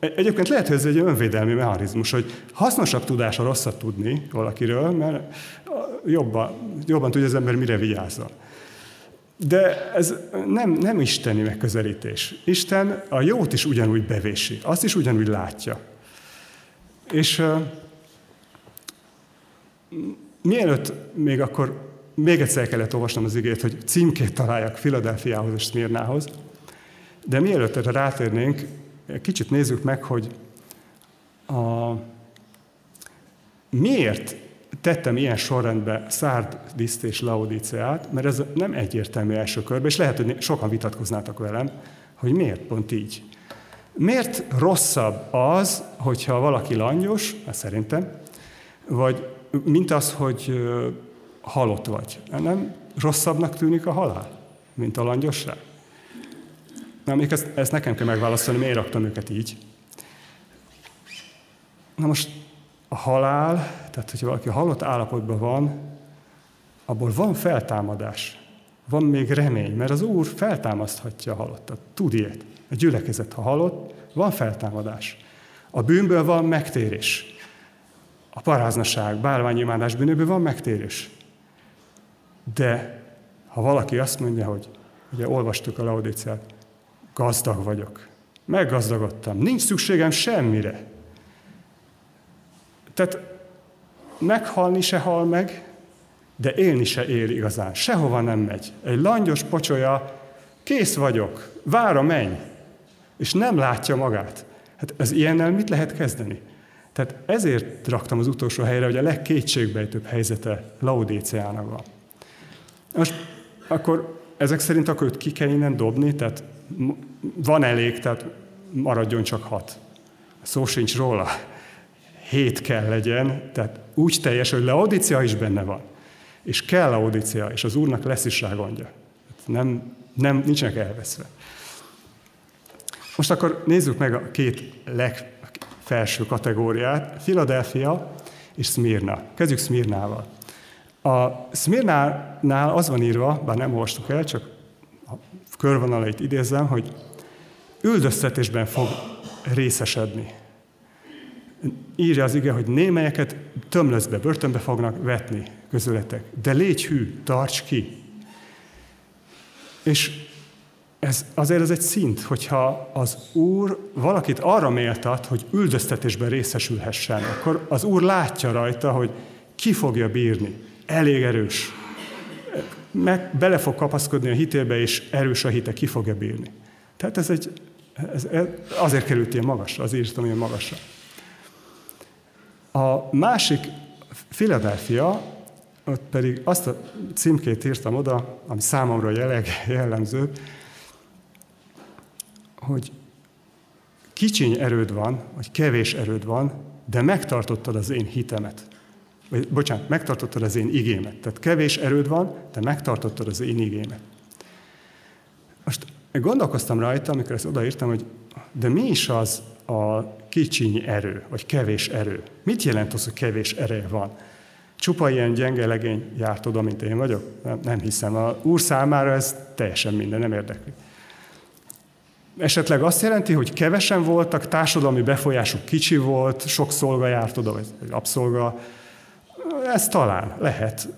E, egyébként lehet, hogy ez egy önvédelmi mechanizmus, hogy hasznosabb tudás a rosszat tudni valakiről, mert jobban, jobban tudja az ember, mire vigyázzon. De ez nem, nem isteni megközelítés. Isten a jót is ugyanúgy bevési, azt is ugyanúgy látja. És uh, mielőtt még akkor még egyszer kellett olvasnom az igét, hogy címkét találjak Filadelfiához és Smirnához, de mielőtt erre rátérnénk, kicsit nézzük meg, hogy a, miért tettem ilyen sorrendbe Szárdiszt és Laodiceát, mert ez nem egyértelmű első körben, és lehet, hogy sokan vitatkoznátok velem, hogy miért pont így. Miért rosszabb az, hogyha valaki langyos, hát szerintem, vagy mint az, hogy halott vagy. Nem rosszabbnak tűnik a halál, mint a langyosság? Na, még ezt, ezt nekem kell megválaszolni, miért raktam őket így. Na most a halál, tehát hogyha valaki halott állapotban van, abból van feltámadás. Van még remény, mert az Úr feltámaszthatja a halottat. Tud ilyet. A gyülekezet, ha halott, van feltámadás. A bűnből van megtérés. A paráznaság, bálványimádás bűnőből van megtérés. De ha valaki azt mondja, hogy ugye olvastuk a Laodicát, gazdag vagyok, meggazdagodtam, nincs szükségem semmire, tehát meghalni se hal meg, de élni se él igazán. Sehova nem megy. Egy langyos pocsolya, kész vagyok, vár a menny, és nem látja magát. Hát ez ilyennel mit lehet kezdeni? Tehát ezért raktam az utolsó helyre, hogy a legkétségbejtőbb helyzete Laudéciának van. Most akkor ezek szerint akkor őt ki kell innen dobni, tehát van elég, tehát maradjon csak hat. Szó sincs róla hét kell legyen, tehát úgy teljes, hogy Laodicea is benne van. És kell Laodicea, és az Úrnak lesz is rá gondja. Nem, nem, nincsenek elveszve. Most akkor nézzük meg a két legfelső kategóriát, Philadelphia és Smyrna. Kezdjük Smyrnával. A Smyrnánál az van írva, bár nem olvastuk el, csak a körvonalait idézem, hogy üldöztetésben fog részesedni. Írja az ige, hogy némelyeket tömlözbe, börtönbe fognak vetni közületek. De légy hű, tarts ki. És ez, azért ez egy szint, hogyha az Úr valakit arra méltat, hogy üldöztetésben részesülhessen, akkor az Úr látja rajta, hogy ki fogja bírni. Elég erős. Meg bele fog kapaszkodni a hitébe, és erős a hite, ki fogja bírni. Tehát ez egy, ez, ez azért került ilyen magasra, azért írtam ilyen magasra. A másik, Philadelphia, ott pedig azt a címkét írtam oda, ami számomra jeleg, jellemző, hogy kicsiny erőd van, vagy kevés erőd van, de megtartottad az én hitemet. Vagy, bocsánat, megtartottad az én igémet. Tehát kevés erőd van, de megtartottad az én igémet. Most gondolkoztam rajta, amikor ezt odaírtam, hogy de mi is az a kicsiny erő, vagy kevés erő? Mit jelent az, hogy kevés ereje van? Csupa ilyen gyenge legény járt oda, mint én vagyok? Nem, nem hiszem. A úr számára ez teljesen minden, nem érdekli. Esetleg azt jelenti, hogy kevesen voltak, társadalmi befolyásuk kicsi volt, sok szolga járt oda, vagy abszolga. Ez talán lehet,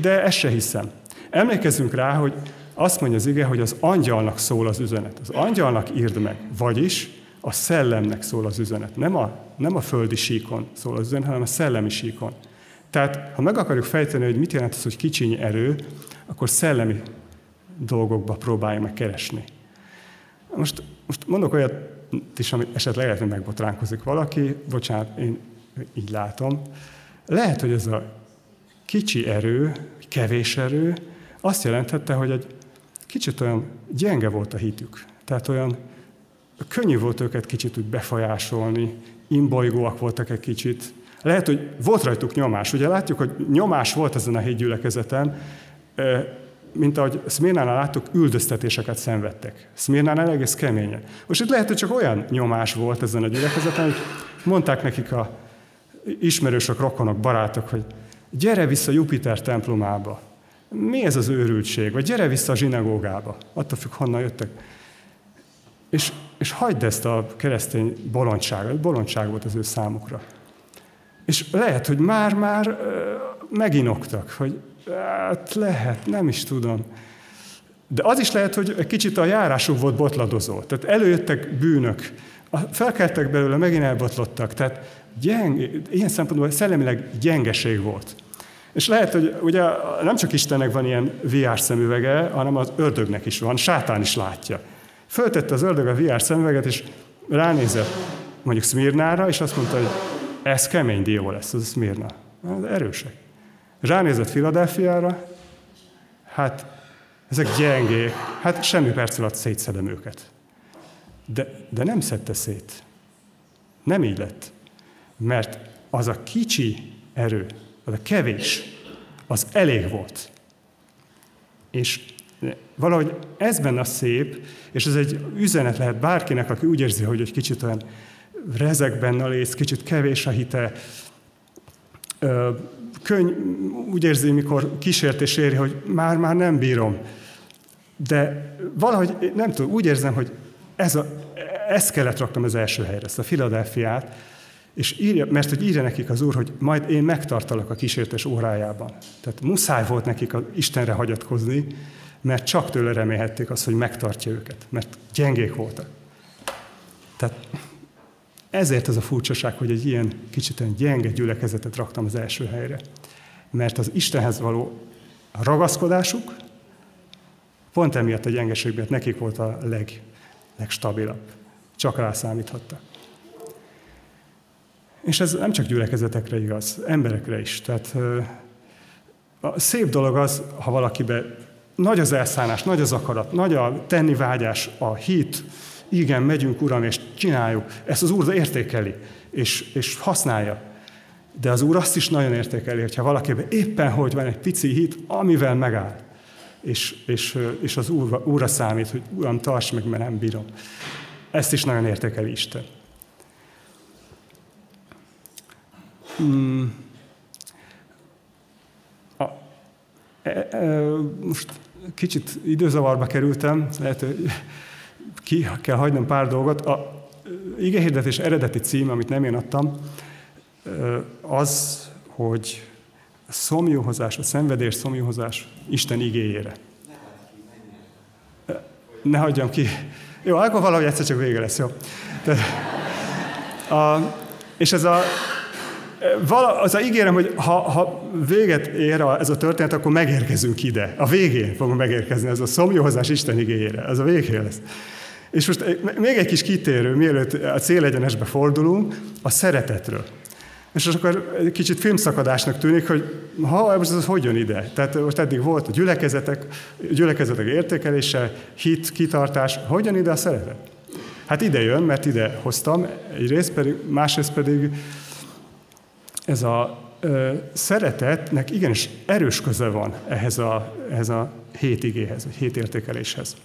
de ezt se hiszem. Emlékezzünk rá, hogy azt mondja az ige, hogy az angyalnak szól az üzenet. Az angyalnak írd meg, vagyis a szellemnek szól az üzenet. Nem a, nem a földi síkon szól az üzenet, hanem a szellemi síkon. Tehát, ha meg akarjuk fejteni, hogy mit jelent az, hogy kicsiny erő, akkor szellemi dolgokba próbálj meg keresni. Most, most mondok olyat is, amit esetleg lehet, hogy megbotránkozik valaki, bocsánat, én így látom. Lehet, hogy ez a kicsi erő, kevés erő, azt jelentette, hogy egy kicsit olyan gyenge volt a hitük. Tehát olyan könnyű volt őket kicsit úgy befolyásolni, imbolygóak voltak egy kicsit. Lehet, hogy volt rajtuk nyomás. Ugye látjuk, hogy nyomás volt ezen a gyülekezeten, mint ahogy Szmirnánál láttuk, üldöztetéseket szenvedtek. Szmirnánál egész keményen. Most itt lehet, hogy csak olyan nyomás volt ezen a gyülekezeten, hogy mondták nekik a ismerősök, rokonok, barátok, hogy gyere vissza Jupiter templomába. Mi ez az őrültség? Vagy gyere vissza a zsinagógába. Attól függ, honnan jöttek. És, és hagyd ezt a keresztény bolondságot. Bolondság volt az ő számukra. És lehet, hogy már-már meginoktak, hogy hát lehet, nem is tudom. De az is lehet, hogy egy kicsit a járásuk volt botladozó. Tehát előjöttek bűnök, felkeltek belőle, megint elbotlottak. Tehát gyeng, ilyen szempontból szellemileg gyengeség volt. És lehet, hogy ugye nem csak Istennek van ilyen VR szemüvege, hanem az ördögnek is van, sátán is látja. Föltette az ördög a VR szemüveget, és ránézett mondjuk Szmirnára, és azt mondta, hogy ez kemény dió lesz, az Szmirna. Ez erősek. Ránézett Filadelfiára, hát ezek gyengék, hát semmi perc alatt szétszedem őket. De, de nem szedte szét. Nem így lett. Mert az a kicsi erő, az a kevés, az elég volt. És valahogy ez benne a szép, és ez egy üzenet lehet bárkinek, aki úgy érzi, hogy egy kicsit olyan rezeg benne a lész, kicsit kevés a hite, könny, úgy érzi, mikor kísértés éri, hogy már-már nem bírom. De valahogy, nem tudom, úgy érzem, hogy ez a, ezt kellett raktam az első helyre, ezt a Filadelfiát, és írja, mert hogy írja nekik az Úr, hogy majd én megtartalak a kísértés órájában. Tehát muszáj volt nekik a Istenre hagyatkozni, mert csak tőle remélhették azt, hogy megtartja őket, mert gyengék voltak. Tehát ezért ez a furcsaság, hogy egy ilyen kicsit olyan gyenge gyülekezetet raktam az első helyre. Mert az Istenhez való ragaszkodásuk pont emiatt a gyengeség miatt nekik volt a leg, legstabilabb. Csak rá számíthattak. És ez nem csak gyülekezetekre igaz, emberekre is. Tehát a szép dolog az, ha valakibe nagy az elszállás, nagy az akarat, nagy a tenni vágyás, a hit, igen, megyünk, Uram, és csináljuk. Ezt az Úr értékeli, és, és használja. De az Úr azt is nagyon értékeli, hogyha valakiben éppen hogy van egy pici hit, amivel megáll. És, és, és az úr, Úrra számít, hogy Uram, tarts meg, mert nem bírom. ezt is nagyon értékeli Isten. Hmm. A, e, e, most kicsit időzavarba kerültem, lehet, hogy ki kell hagynom pár dolgot. A igehirdetés eredeti cím, amit nem én adtam, az, hogy a szomjóhozás, a szenvedés szomjóhozás Isten igéjére. Ne hagyjam ki. Jó, akkor valahogy egyszer csak vége lesz, jó? De, a, és ez a, vala, az a ígérem, hogy ha, ha véget ér a, ez a történet, akkor megérkezünk ide. A végén fogunk megérkezni, ez a szomjóhozás Isten igényére. Ez a végén lesz. És most még egy kis kitérő, mielőtt a célegyenesbe fordulunk, a szeretetről. És akkor egy kicsit filmszakadásnak tűnik, hogy ha most ez hogy jön ide? Tehát most eddig volt a gyülekezetek, gyülekezetek értékelése, hit, kitartás, hogy jön ide a szeretet? Hát ide jön, mert ide hoztam, egyrészt pedig, másrészt pedig ez a ö, szeretetnek igenis erős köze van ehhez a, ehhez a hét igéhez, vagy hét értékeléshez.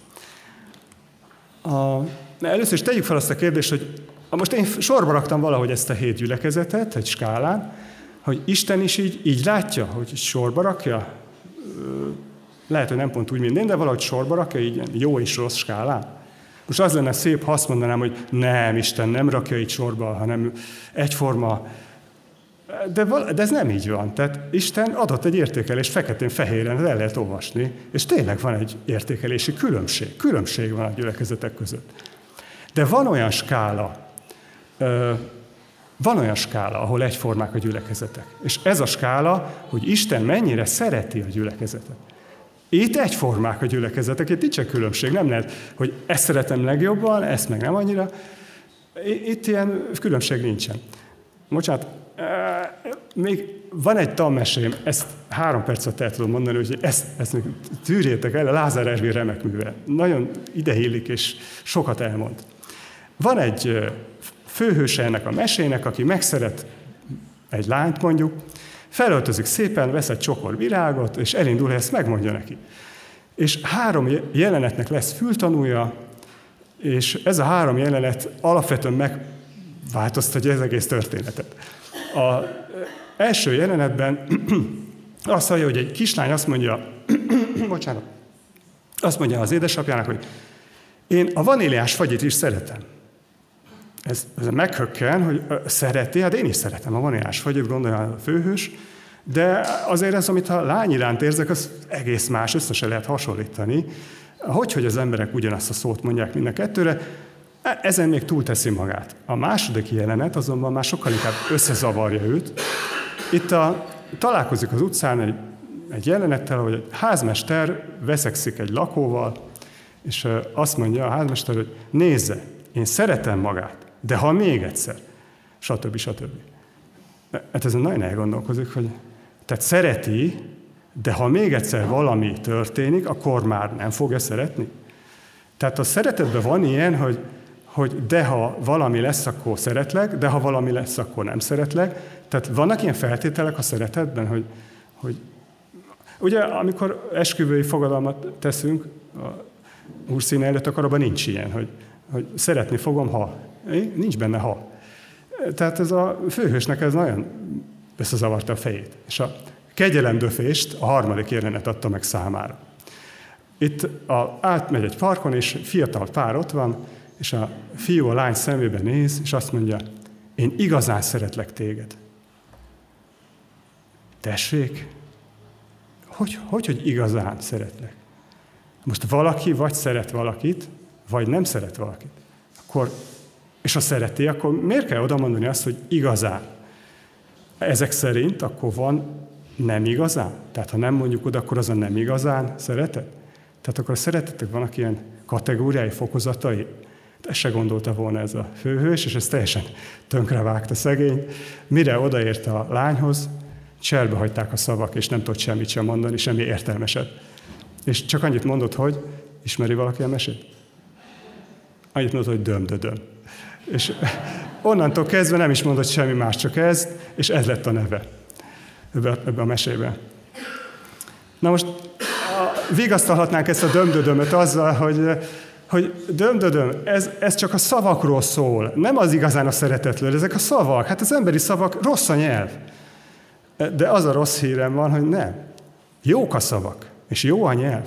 A, először is tegyük fel azt a kérdést, hogy most én sorba raktam valahogy ezt a hét gyülekezetet, egy skálán, hogy Isten is így, így látja, hogy sorba rakja. Lehet, hogy nem pont úgy minden, de valahogy sorba rakja, így jó és rossz skálán. Most az lenne szép, ha azt mondanám, hogy nem, Isten nem rakja így sorba, hanem egyforma. De, val- de ez nem így van. Tehát Isten adott egy értékelés feketén-fehéren, el lehet olvasni, és tényleg van egy értékelési különbség. Különbség van a gyülekezetek között. De van olyan skála, van olyan skála, ahol egyformák a gyülekezetek. És ez a skála, hogy Isten mennyire szereti a gyülekezetet. Itt egyformák a gyülekezetek, itt nincs különbség. Nem lehet, hogy ezt szeretem legjobban, ezt meg nem annyira. Itt ilyen különbség nincsen. Bocsánat, még van egy tanmesém, ezt három percet el tudom mondani, hogy ezt, ezt még tűrjétek el, a Lázár Erzsé remek műve. Nagyon ideillik, és sokat elmond. Van egy főhőse ennek a mesének, aki megszeret egy lányt mondjuk, felöltözik szépen, vesz egy csokor virágot, és elindul, hogy ezt megmondja neki. És három jelenetnek lesz fültanúja, és ez a három jelenet alapvetően megváltoztatja az egész történetet. A első jelenetben azt hallja, hogy egy kislány azt mondja, bocsánat, azt mondja az édesapjának, hogy én a vaníliás fagyit is szeretem ez, ez meghökken, hogy szereti, hát én is szeretem, a vaníliás vagyok, gondolja a főhős, de azért ez, amit a lány iránt érzek, az egész más, össze se lehet hasonlítani. Hogy, hogy az emberek ugyanazt a szót mondják mind a kettőre, ezen még túlteszi magát. A második jelenet azonban már sokkal inkább összezavarja őt. Itt a, találkozik az utcán egy, egy jelenettel, hogy egy házmester veszekszik egy lakóval, és azt mondja a házmester, hogy nézze, én szeretem magát, de ha még egyszer, stb. stb. Hát ezen nagyon elgondolkozik, hogy tehát szereti, de ha még egyszer valami történik, akkor már nem fogja szeretni. Tehát a szeretetben van ilyen, hogy, hogy de ha valami lesz, akkor szeretlek, de ha valami lesz, akkor nem szeretlek. Tehát vannak ilyen feltételek a szeretetben, hogy, hogy ugye amikor esküvői fogadalmat teszünk, a úrszíne előtt, akkor abban nincs ilyen, hogy, hogy szeretni fogom, ha Nincs benne ha. Tehát ez a főhősnek ez nagyon összezavarta a fejét. És a kegyelemdöfést a harmadik jelenet adta meg számára. Itt a, átmegy egy parkon, és fiatal pár ott van, és a fiú a lány szemébe néz, és azt mondja, én igazán szeretlek téged. Tessék? Hogy, hogy, hogy igazán szeretlek? Most valaki vagy szeret valakit, vagy nem szeret valakit. Akkor és ha szereti, akkor miért kell oda mondani azt, hogy igazán? Ezek szerint akkor van nem igazán? Tehát ha nem mondjuk oda, akkor az a nem igazán szeretet? Tehát akkor a szeretetek vannak ilyen kategóriái, fokozatai? Ezt se gondolta volna ez a főhős, és ez teljesen tönkrevágta szegény. Mire odaért a lányhoz, cserbe hagyták a szavak, és nem tudott semmit sem mondani, semmi értelmeset. És csak annyit mondott, hogy ismeri valaki a mesét? Annyit mondott, hogy döm, döm. És onnantól kezdve nem is mondott semmi más, csak ez, és ez lett a neve ebbe, ebbe a mesébe. Na most vigasztalhatnánk ezt a dömdödömöt azzal, hogy, hogy döm, ez, ez csak a szavakról szól, nem az igazán a szeretetről, ezek a szavak, hát az emberi szavak rossz a nyelv. De az a rossz hírem van, hogy nem. Jók a szavak, és jó a nyelv.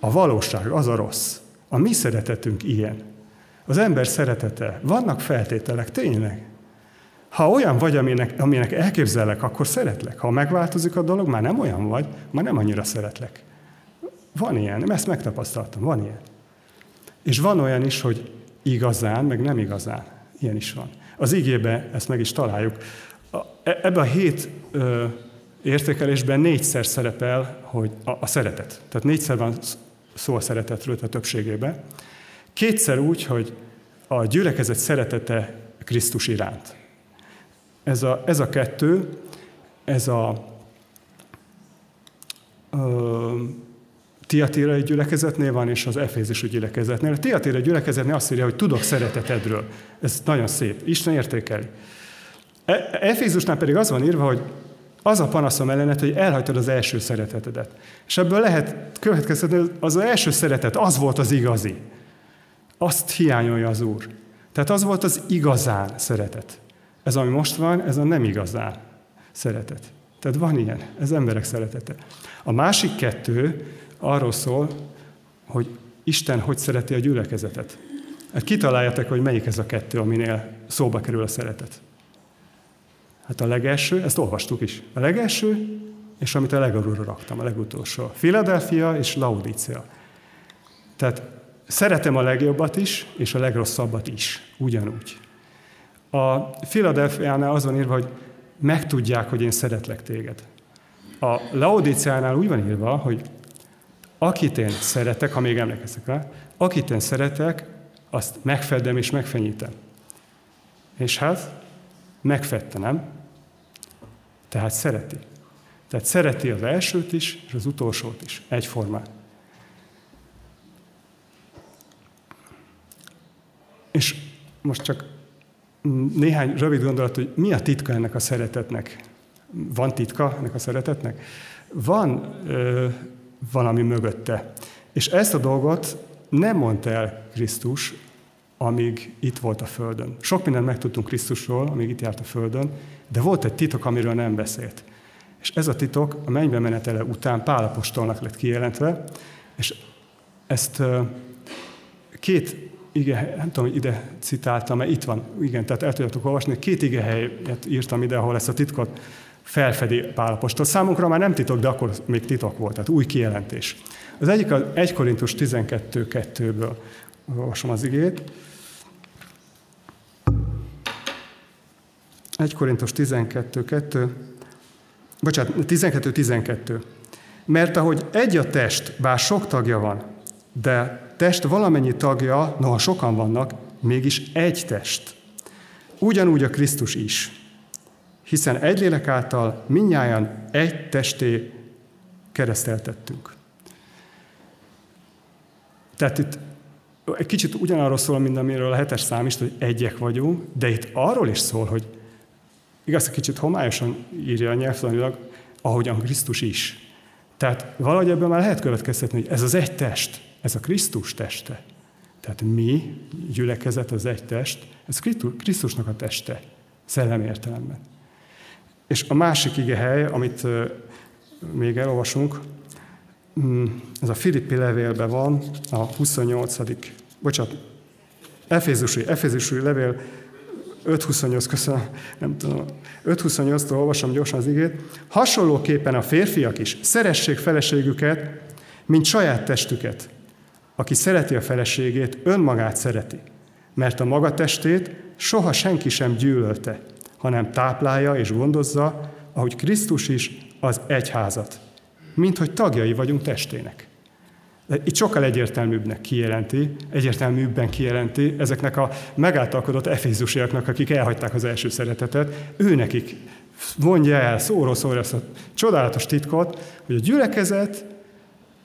A valóság az a rossz. A mi szeretetünk ilyen. Az ember szeretete. Vannak feltételek, tényleg. Ha olyan vagy, aminek, aminek elképzelek, akkor szeretlek. Ha megváltozik a dolog, már nem olyan vagy, már nem annyira szeretlek. Van ilyen, ezt megtapasztaltam, van ilyen. És van olyan is, hogy igazán, meg nem igazán. Ilyen is van. Az igébe ezt meg is találjuk. E, ebben a hét ö, értékelésben négyszer szerepel hogy a, a szeretet. Tehát négyszer van szó a szeretetről a többségében. Kétszer úgy, hogy a gyülekezet szeretete Krisztus iránt. Ez a, ez a kettő, ez a ö, Tiatírai gyülekezetnél van, és az Efézusi gyülekezetnél. A Tiatírai gyülekezetnél azt írja, hogy tudok szeretetedről. Ez nagyon szép. Isten értékeli. E, Efézusnál pedig az van írva, hogy az a panaszom ellenet, hogy elhagytad az első szeretetedet. És ebből lehet következtetni, hogy az első szeretet, az volt az igazi. Azt hiányolja az Úr. Tehát az volt az igazán szeretet. Ez, ami most van, ez a nem igazán szeretet. Tehát van ilyen, ez emberek szeretete. A másik kettő arról szól, hogy Isten hogy szereti a gyülekezetet. Hát kitaláljátok, hogy melyik ez a kettő, aminél szóba kerül a szeretet. Hát a legelső, ezt olvastuk is. A legelső, és amit a legalulra raktam, a legutolsó. Philadelphia és Laodicea. Tehát szeretem a legjobbat is, és a legrosszabbat is. Ugyanúgy. A Philadelphia-nál az van írva, hogy megtudják, hogy én szeretlek téged. A Laodiceánál úgy van írva, hogy akit én szeretek, ha még emlékeztek rá, akit én szeretek, azt megfedem és megfenyítem. És hát megfette, nem? Tehát szereti. Tehát szereti az elsőt is, és az utolsót is, egyformán. És most csak néhány rövid gondolat, hogy mi a titka ennek a szeretetnek. Van titka ennek a szeretetnek? Van ö, valami mögötte. És ezt a dolgot nem mondta el Krisztus, amíg itt volt a Földön. Sok mindent megtudtunk Krisztusról, amíg itt járt a Földön, de volt egy titok, amiről nem beszélt. És ez a titok a mennybe menetele után Pálapostolnak lett kijelentve, és ezt két ige, nem tudom, hogy ide citáltam, mert itt van, igen, tehát el tudjátok olvasni, két ige helyet írtam ide, ahol ezt a titkot felfedi Pálapostól. Számunkra már nem titok, de akkor még titok volt, tehát új kijelentés. Az egyik az 1 Korintus 12.2-ből olvasom az igét. 1 Korintus 12.2, bocsánat, 12.12. Mert ahogy egy a test, bár sok tagja van, de test valamennyi tagja, noha sokan vannak, mégis egy test. Ugyanúgy a Krisztus is. Hiszen egy lélek által minnyáján egy testé kereszteltettünk. Tehát itt egy kicsit ugyanarról szól, mint amiről a hetes szám is, hogy egyek vagyunk, de itt arról is szól, hogy igaz, kicsit homályosan írja a nyelvtanilag, ahogyan Krisztus is. Tehát valahogy ebből már lehet következtetni, hogy ez az egy test, ez a Krisztus teste. Tehát mi, gyülekezet, az egy test, ez Krisztusnak a teste, szellem értelemben. És a másik ige hely, amit még elolvasunk, mm, ez a Filippi levélben van, a 28. bocsánat, Efézusi, Efézusi levél 5.28, köszönöm, nem tudom, 5.28-tól olvasom gyorsan az igét. Hasonlóképpen a férfiak is szeressék feleségüket, mint saját testüket. Aki szereti a feleségét, önmagát szereti, mert a maga testét soha senki sem gyűlölte, hanem táplálja és gondozza, ahogy Krisztus is az egyházat, mint hogy tagjai vagyunk testének. Itt sokkal egyértelműbbnek kijelenti, egyértelműbben kijelenti ezeknek a megáltalkodott efézusiaknak, akik elhagyták az első szeretetet, ő nekik mondja el szóról szóra ezt a csodálatos titkot, hogy a gyülekezet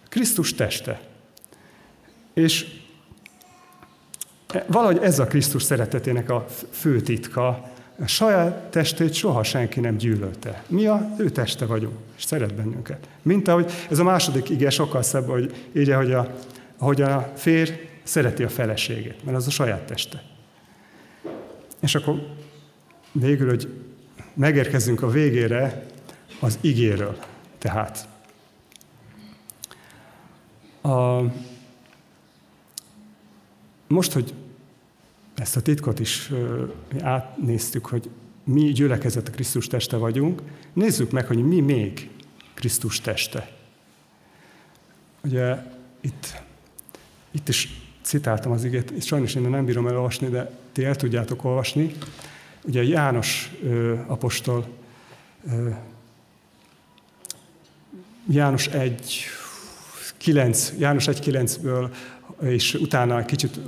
Krisztus teste. És valahogy ez a Krisztus szeretetének a fő titka, a saját testét soha senki nem gyűlölte. Mi a ő teste vagyunk, és szeret bennünket. Mint ahogy ez a második ige sokkal szebb, hogy így, hogy a, ahogy a férj szereti a feleségét, mert az a saját teste. És akkor végül, hogy megérkezünk a végére az igéről. Tehát a, most, hogy ezt a titkot is átnéztük, hogy mi gyülekezet a Krisztus teste vagyunk, nézzük meg, hogy mi még Krisztus teste. Ugye itt, itt is citáltam az igét, és sajnos én nem bírom elolvasni, de ti el tudjátok olvasni. Ugye János ö, apostol, ö, János 1, 9, János 1.9-ből, és utána kicsit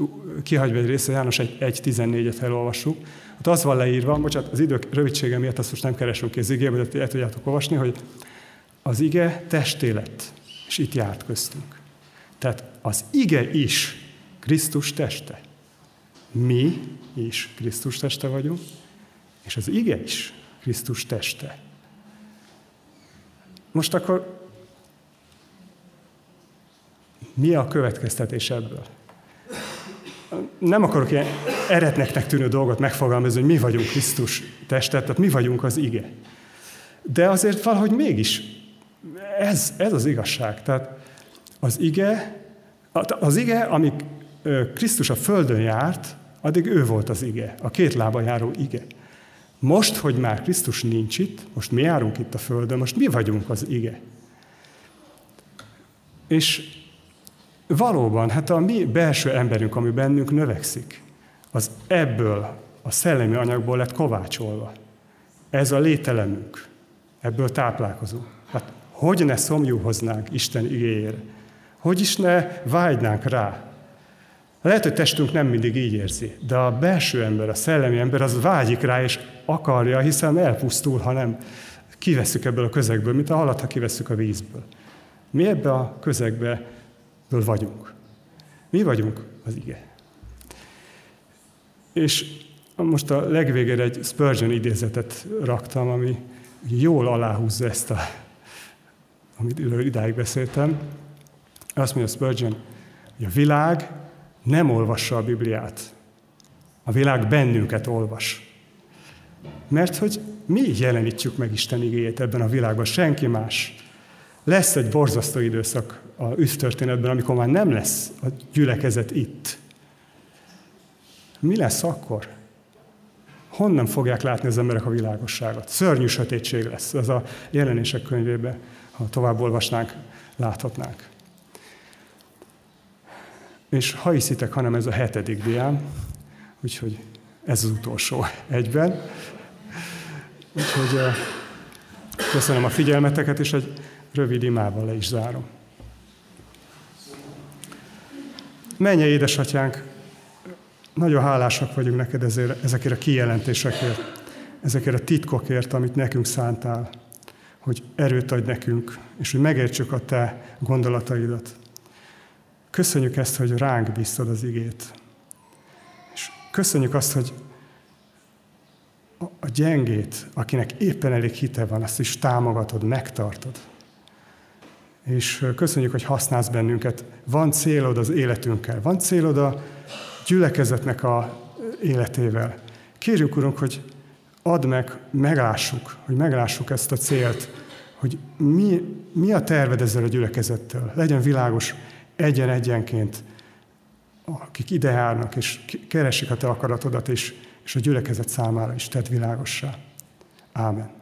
kihagyva egy része, János 1.14-et elolvassuk. Ott az van leírva, bocsánat, az idők rövidsége miatt azt most nem keresünk ki az igébe, de el tudjátok olvasni, hogy az ige testé lett, és itt járt köztünk. Tehát az ige is Krisztus teste. Mi is Krisztus teste vagyunk, és az ige is Krisztus teste. Most akkor mi a következtetés ebből? Nem akarok ilyen eretneknek tűnő dolgot megfogalmazni, hogy mi vagyunk Krisztus testet, tehát mi vagyunk az ige. De azért valahogy mégis ez, ez az igazság. Tehát az ige, az ige, amíg Krisztus a földön járt, addig ő volt az ige, a két lába járó ige. Most, hogy már Krisztus nincs itt, most mi járunk itt a földön, most mi vagyunk az ige. És valóban, hát a mi belső emberünk, ami bennünk növekszik, az ebből a szellemi anyagból lett kovácsolva. Ez a lételemünk. Ebből táplálkozunk. Hát hogy ne szomjúhoznánk Isten igényére? Hogy is ne vágynánk rá? Lehet, hogy testünk nem mindig így érzi, de a belső ember, a szellemi ember az vágyik rá, és akarja, hiszen elpusztul, ha nem kiveszük ebből a közegből, mint a halat, ha kiveszük a vízből. Mi ebbe a közegbe vagyunk. Mi vagyunk az ige. És most a legvégére egy Spurgeon idézetet raktam, ami jól aláhúzza ezt a amit idáig beszéltem. Azt mondja Spurgeon, hogy a világ nem olvassa a Bibliát. A világ bennünket olvas. Mert hogy mi jelenítjük meg Isten igéjét ebben a világban, senki más. Lesz egy borzasztó időszak a üsztörténetben, amikor már nem lesz a gyülekezet itt. Mi lesz akkor? Honnan fogják látni az emberek a világosságot? Szörnyű sötétség lesz. Ez a jelenések könyvében ha tovább olvasnánk, láthatnánk. És ha hiszitek, hanem ez a hetedik diám, úgyhogy ez az utolsó egyben. Úgyhogy köszönöm a figyelmeteket, és egy rövid imával le is zárom. Menje, édesatyánk, nagyon hálásak vagyunk neked ezért, ezekért a kijelentésekért, ezekért a titkokért, amit nekünk szántál hogy erőt adj nekünk, és hogy megértsük a te gondolataidat. Köszönjük ezt, hogy ránk bíztad az igét. És köszönjük azt, hogy a gyengét, akinek éppen elég hite van, azt is támogatod, megtartod. És köszönjük, hogy használsz bennünket. Van célod az életünkkel, van célod a gyülekezetnek a életével. Kérjük, Urunk, hogy add meg, meglássuk, hogy meglássuk ezt a célt, hogy mi, mi a terved ezzel a gyülekezettel. Legyen világos egyen-egyenként, akik ide járnak, és keresik a te akaratodat, és, és a gyülekezet számára is tett világossá. Ámen.